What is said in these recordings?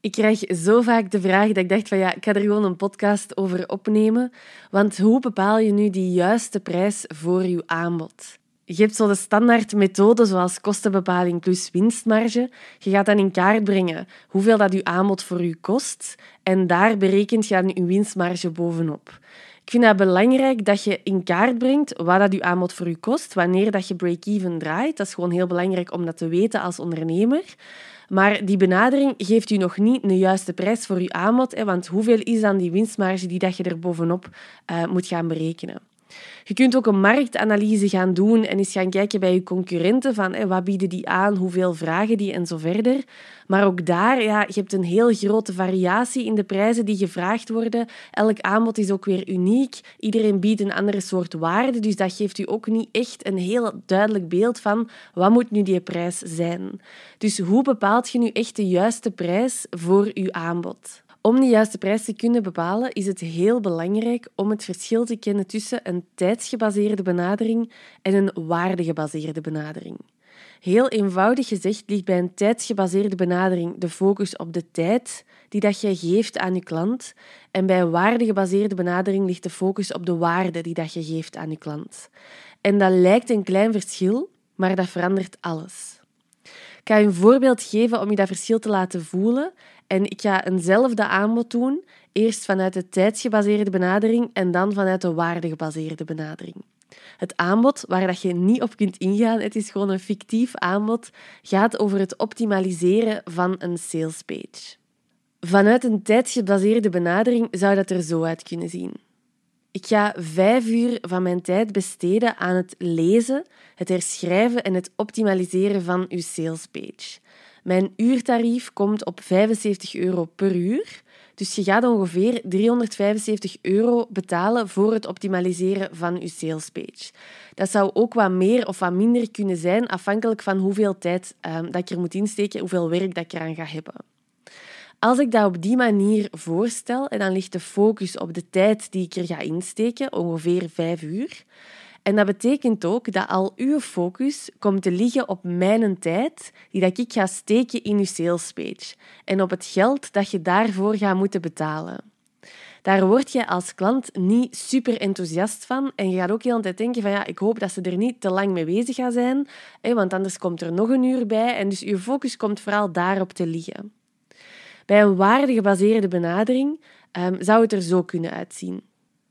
Ik krijg zo vaak de vraag dat ik dacht van ja, ik ga er gewoon een podcast over opnemen. Want hoe bepaal je nu die juiste prijs voor je aanbod? Je hebt zo de standaard methode zoals kostenbepaling plus winstmarge. Je gaat dan in kaart brengen hoeveel dat je aanbod voor je kost en daar berekent je dan je winstmarge bovenop. Ik vind het belangrijk dat je in kaart brengt wat dat je aanbod voor je kost, wanneer dat je break-even draait. Dat is gewoon heel belangrijk om dat te weten als ondernemer. Maar die benadering geeft u nog niet de juiste prijs voor uw aanbod, want hoeveel is dan die winstmarge die dat je er bovenop uh, moet gaan berekenen? Je kunt ook een marktanalyse gaan doen en eens gaan kijken bij je concurrenten van wat bieden die aan, hoeveel vragen die en zo verder. Maar ook daar, ja, je hebt een heel grote variatie in de prijzen die gevraagd worden. Elk aanbod is ook weer uniek. Iedereen biedt een andere soort waarde, dus dat geeft u ook niet echt een heel duidelijk beeld van wat moet nu die prijs zijn. Dus hoe bepaalt je nu echt de juiste prijs voor uw aanbod? Om de juiste prijs te kunnen bepalen, is het heel belangrijk om het verschil te kennen tussen een tijdsgebaseerde benadering en een waardegebaseerde benadering. Heel eenvoudig gezegd ligt bij een tijdsgebaseerde benadering de focus op de tijd die dat je geeft aan je klant en bij een waardegebaseerde benadering ligt de focus op de waarde die dat je geeft aan je klant. En dat lijkt een klein verschil, maar dat verandert alles. Ik ga je een voorbeeld geven om je dat verschil te laten voelen en ik ga eenzelfde aanbod doen, eerst vanuit de tijdsgebaseerde benadering en dan vanuit de waardegebaseerde benadering. Het aanbod waar dat je niet op kunt ingaan, het is gewoon een fictief aanbod, gaat over het optimaliseren van een salespage. Vanuit een tijdsgebaseerde benadering zou dat er zo uit kunnen zien. Ik ga vijf uur van mijn tijd besteden aan het lezen, het herschrijven en het optimaliseren van uw salespage. Mijn uurtarief komt op 75 euro per uur. Dus je gaat ongeveer 375 euro betalen voor het optimaliseren van je salespage. Dat zou ook wat meer of wat minder kunnen zijn, afhankelijk van hoeveel tijd um, dat ik er moet insteken, hoeveel werk dat ik eraan ga hebben. Als ik dat op die manier voorstel, en dan ligt de focus op de tijd die ik er ga insteken, ongeveer 5 uur, en dat betekent ook dat al uw focus komt te liggen op mijn tijd die dat ik ga steken in uw sales page en op het geld dat je daarvoor gaat moeten betalen. Daar word je als klant niet super enthousiast van en je gaat ook heel de denken van ja, ik hoop dat ze er niet te lang mee bezig gaan zijn, want anders komt er nog een uur bij en dus je focus komt vooral daarop te liggen. Bij een waardegebaseerde benadering um, zou het er zo kunnen uitzien.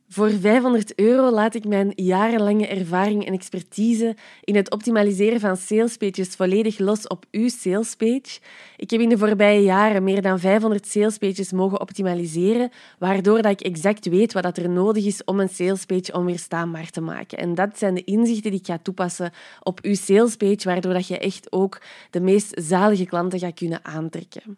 Voor 500 euro laat ik mijn jarenlange ervaring en expertise in het optimaliseren van salespages volledig los op uw salespage. Ik heb in de voorbije jaren meer dan 500 salespages mogen optimaliseren, waardoor dat ik exact weet wat er nodig is om een salespage onweerstaanbaar te maken. En dat zijn de inzichten die ik ga toepassen op uw salespage, waardoor dat je echt ook de meest zalige klanten gaat kunnen aantrekken.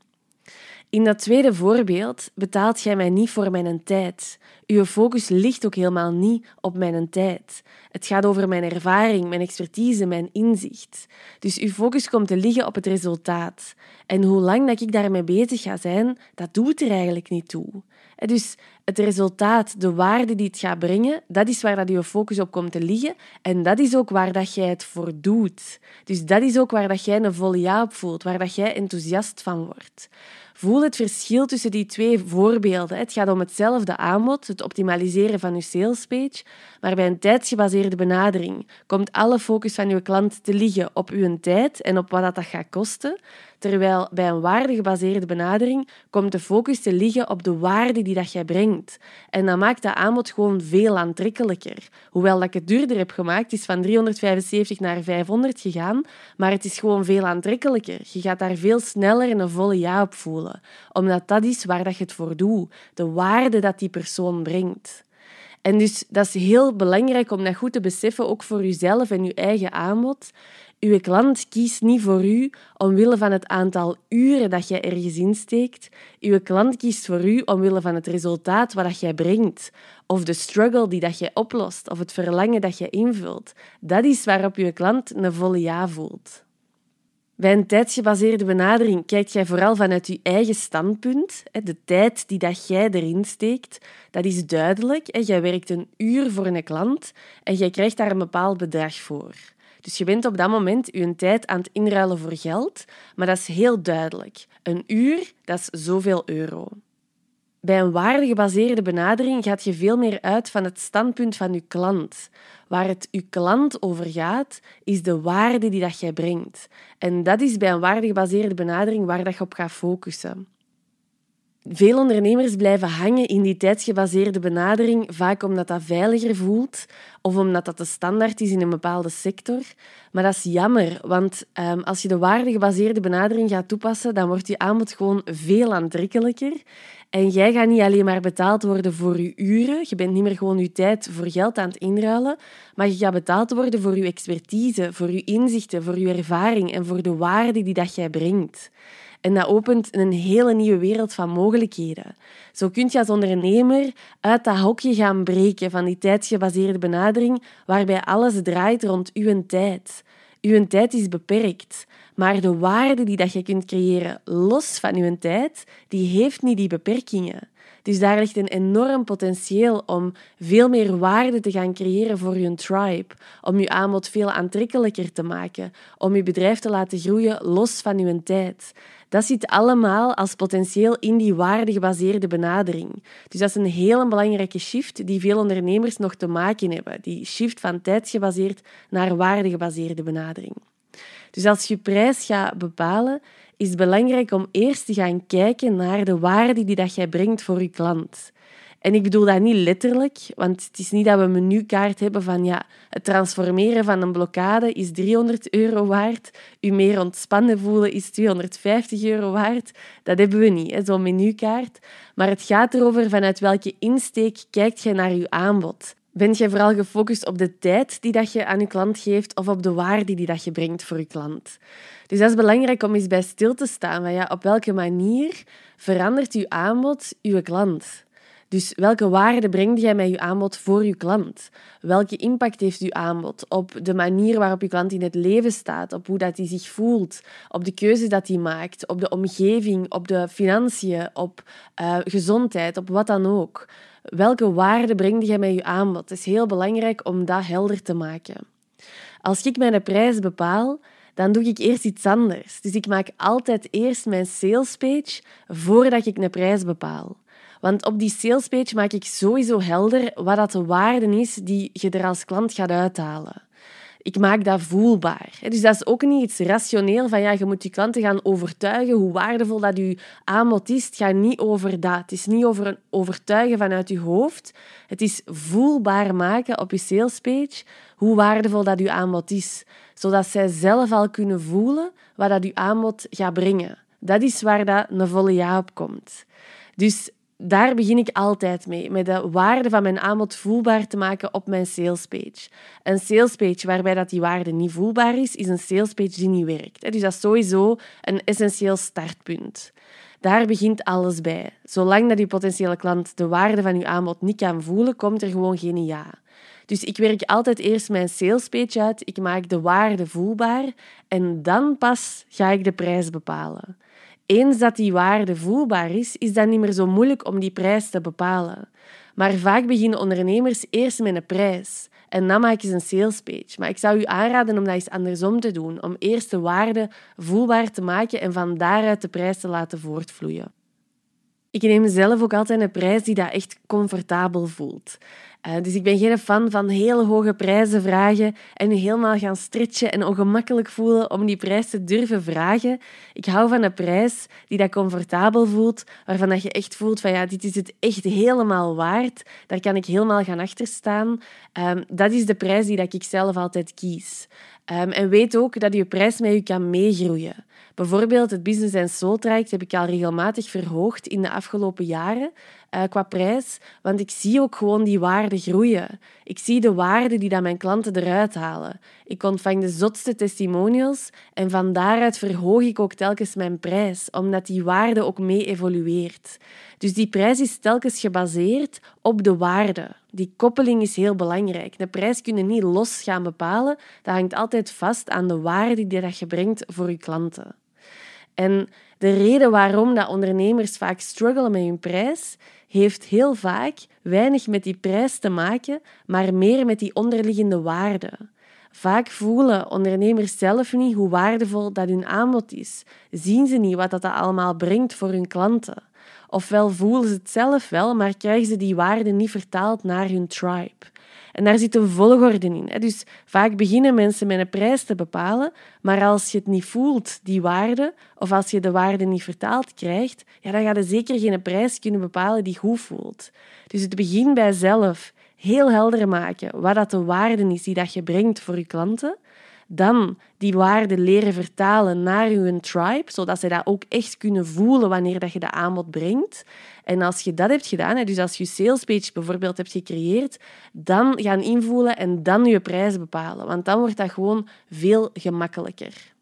In dat tweede voorbeeld betaalt jij mij niet voor mijn tijd. Uw focus ligt ook helemaal niet op mijn tijd. Het gaat over mijn ervaring, mijn expertise, mijn inzicht. Dus uw focus komt te liggen op het resultaat. En hoe lang dat ik daarmee bezig ga zijn, dat doet er eigenlijk niet toe. Dus het resultaat, de waarde die het gaat brengen, dat is waar dat je focus op komt te liggen. En dat is ook waar dat jij het voor doet. Dus dat is ook waar dat jij een volle ja op voelt, waar dat jij enthousiast van wordt. Voel het verschil tussen die twee voorbeelden. Het gaat om hetzelfde aanbod, het optimaliseren van je salespage, maar bij een tijdsgebaseerde benadering komt alle focus van je klant te liggen op uw tijd en op wat dat gaat kosten, terwijl bij een waardegebaseerde benadering komt de focus te liggen op de waarde die dat jij brengt. En dat maakt dat aanbod gewoon veel aantrekkelijker. Hoewel dat ik het duurder heb gemaakt, is van 375 naar 500 gegaan, maar het is gewoon veel aantrekkelijker. Je gaat daar veel sneller een volle ja op voelen, omdat dat is waar dat je het voor doet, de waarde dat die persoon brengt. En dus dat is heel belangrijk om dat goed te beseffen, ook voor jezelf en je eigen aanbod. Uw klant kiest niet voor u omwille van het aantal uren dat jij ergens insteekt. Uw klant kiest voor u omwille van het resultaat wat jij brengt, of de struggle die dat jij oplost, of het verlangen dat je invult. Dat is waarop uw klant een volle ja voelt. Bij een tijdsgebaseerde benadering kijkt jij vooral vanuit je eigen standpunt. De tijd die dat jij erin steekt, dat is duidelijk. Jij werkt een uur voor een klant en jij krijgt daar een bepaald bedrag voor. Dus je bent op dat moment je tijd aan het inruilen voor geld, maar dat is heel duidelijk. Een uur, dat is zoveel euro. Bij een waardegebaseerde benadering gaat je veel meer uit van het standpunt van je klant. Waar het je klant over gaat, is de waarde die dat jij brengt. En dat is bij een waardegebaseerde benadering waar dat je op gaat focussen. Veel ondernemers blijven hangen in die tijdsgebaseerde benadering, vaak omdat dat veiliger voelt of omdat dat de standaard is in een bepaalde sector. Maar dat is jammer, want um, als je de waardegebaseerde benadering gaat toepassen, dan wordt je aanbod gewoon veel aantrekkelijker. En jij gaat niet alleen maar betaald worden voor je uren, je bent niet meer gewoon je tijd voor geld aan het inruilen, maar je gaat betaald worden voor je expertise, voor je inzichten, voor je ervaring en voor de waarde die dat jij brengt. En dat opent een hele nieuwe wereld van mogelijkheden. Zo kun je als ondernemer uit dat hokje gaan breken van die tijdsgebaseerde benadering, waarbij alles draait rond uw tijd. Uw tijd is beperkt, maar de waarde die dat je kunt creëren los van uw tijd, die heeft niet die beperkingen. Dus daar ligt een enorm potentieel om veel meer waarde te gaan creëren voor je tribe, om je aanbod veel aantrekkelijker te maken, om je bedrijf te laten groeien los van je tijd. Dat zit allemaal als potentieel in die waardegebaseerde benadering. Dus dat is een hele belangrijke shift die veel ondernemers nog te maken hebben. Die shift van tijdsgebaseerd naar waardegebaseerde benadering. Dus als je prijs gaat bepalen, is het belangrijk om eerst te gaan kijken naar de waarde die dat jij brengt voor je klant. En ik bedoel dat niet letterlijk, want het is niet dat we een menukaart hebben van ja, het transformeren van een blokkade is 300 euro waard, u meer ontspannen voelen is 250 euro waard. Dat hebben we niet, zo'n menukaart. Maar het gaat erover vanuit welke insteek kijkt je naar je aanbod. Bent je vooral gefocust op de tijd die dat je aan je klant geeft of op de waarde die dat je brengt voor je klant? Dus dat is belangrijk om eens bij stil te staan. Van ja, op welke manier verandert je aanbod je klant? Dus welke waarde brengt jij met je aanbod voor je klant? Welke impact heeft je aanbod op de manier waarop je klant in het leven staat, op hoe dat hij zich voelt, op de keuzes dat hij maakt, op de omgeving, op de financiën, op uh, gezondheid, op wat dan ook? Welke waarde breng jij met je aanbod? Het is heel belangrijk om dat helder te maken. Als ik mijn prijs bepaal, dan doe ik eerst iets anders. Dus ik maak altijd eerst mijn salespage voordat ik een prijs bepaal. Want op die salespage maak ik sowieso helder wat dat de waarde is die je er als klant gaat uithalen. Ik maak dat voelbaar. Dus dat is ook niet iets rationeel van ja, je moet je klanten gaan overtuigen hoe waardevol dat je aanbod is. Het gaat niet over dat. Het is niet over een overtuigen vanuit je hoofd. Het is voelbaar maken op je salespage hoe waardevol dat je aanbod is. Zodat zij zelf al kunnen voelen wat dat je aanbod gaat brengen. Dat is waar dat een volle ja op komt. Dus daar begin ik altijd mee, met de waarde van mijn aanbod voelbaar te maken op mijn salespage. Een salespage waarbij dat die waarde niet voelbaar is, is een salespage die niet werkt. Dus dat is sowieso een essentieel startpunt. Daar begint alles bij. Zolang dat die potentiële klant de waarde van uw aanbod niet kan voelen, komt er gewoon geen ja. Dus ik werk altijd eerst mijn salespage uit, ik maak de waarde voelbaar en dan pas ga ik de prijs bepalen. Eens dat die waarde voelbaar is, is dat niet meer zo moeilijk om die prijs te bepalen. Maar vaak beginnen ondernemers eerst met een prijs en dan maken ze een sales page. Maar ik zou u aanraden om dat eens andersom te doen, om eerst de waarde voelbaar te maken en van daaruit de prijs te laten voortvloeien. Ik neem zelf ook altijd een prijs die dat echt comfortabel voelt. Uh, dus ik ben geen fan van hele hoge prijzen vragen en helemaal gaan stretchen en ongemakkelijk voelen om die prijs te durven vragen. Ik hou van een prijs die dat comfortabel voelt, waarvan dat je echt voelt van ja, dit is het echt helemaal waard. Daar kan ik helemaal gaan achter staan. Um, dat is de prijs die dat ik zelf altijd kies. Um, en weet ook dat je prijs met je kan meegroeien. Bijvoorbeeld het Business and Soul traject heb ik al regelmatig verhoogd in de afgelopen jaren uh, qua prijs, want ik zie ook gewoon die waarde groeien. Ik zie de waarde die dat mijn klanten eruit halen. Ik ontvang de zotste testimonials en van daaruit verhoog ik ook telkens mijn prijs, omdat die waarde ook mee evolueert. Dus die prijs is telkens gebaseerd op de waarde. Die koppeling is heel belangrijk. De prijs kun je niet los gaan bepalen. Dat hangt altijd vast aan de waarde die dat je brengt voor je klanten. En de reden waarom dat ondernemers vaak struggelen met hun prijs, heeft heel vaak weinig met die prijs te maken, maar meer met die onderliggende waarde. Vaak voelen ondernemers zelf niet hoe waardevol dat hun aanbod is. Zien ze niet wat dat allemaal brengt voor hun klanten. Ofwel voelen ze het zelf wel, maar krijgen ze die waarde niet vertaald naar hun tribe. En daar zit een volgorde in. Dus vaak beginnen mensen met een prijs te bepalen, maar als je het niet voelt, die waarde, of als je de waarde niet vertaald krijgt, ja, dan ga je zeker geen prijs kunnen bepalen die goed voelt. Dus het begint bij zelf heel helder maken wat dat de waarde is die dat je brengt voor je klanten. Dan die waarde leren vertalen naar je tribe, zodat ze dat ook echt kunnen voelen wanneer dat je dat aanbod brengt. En als je dat hebt gedaan, dus als je sales page bijvoorbeeld hebt gecreëerd, dan gaan invoelen en dan je prijs bepalen. Want dan wordt dat gewoon veel gemakkelijker.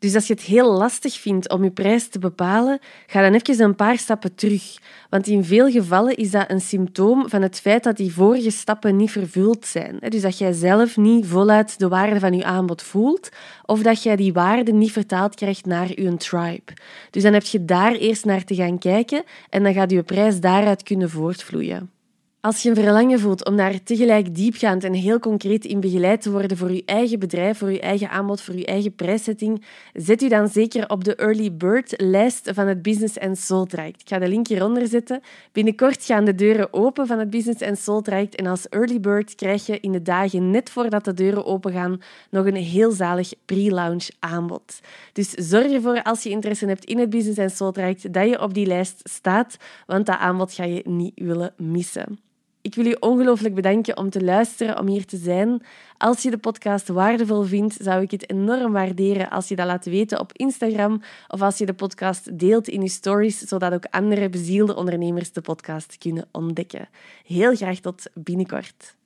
Dus als je het heel lastig vindt om je prijs te bepalen, ga dan even een paar stappen terug. Want in veel gevallen is dat een symptoom van het feit dat die vorige stappen niet vervuld zijn. Dus dat jij zelf niet voluit de waarde van je aanbod voelt, of dat jij die waarde niet vertaald krijgt naar je tribe. Dus dan heb je daar eerst naar te gaan kijken en dan gaat je prijs daaruit kunnen voortvloeien. Als je een verlangen voelt om daar tegelijk diepgaand en heel concreet in begeleid te worden voor je eigen bedrijf, voor je eigen aanbod, voor je eigen prijszetting, zet u dan zeker op de Early Bird lijst van het Business and Soul Traject. Ik ga de link hieronder zetten. Binnenkort gaan de deuren open van het Business and Soul Traject en als Early Bird krijg je in de dagen net voordat de deuren open gaan nog een heel zalig pre-launch aanbod. Dus zorg ervoor als je interesse hebt in het Business Soul Traject dat je op die lijst staat, want dat aanbod ga je niet willen missen. Ik wil je ongelooflijk bedanken om te luisteren, om hier te zijn. Als je de podcast waardevol vindt, zou ik het enorm waarderen als je dat laat weten op Instagram of als je de podcast deelt in je stories, zodat ook andere bezielde ondernemers de podcast kunnen ontdekken. Heel graag tot binnenkort.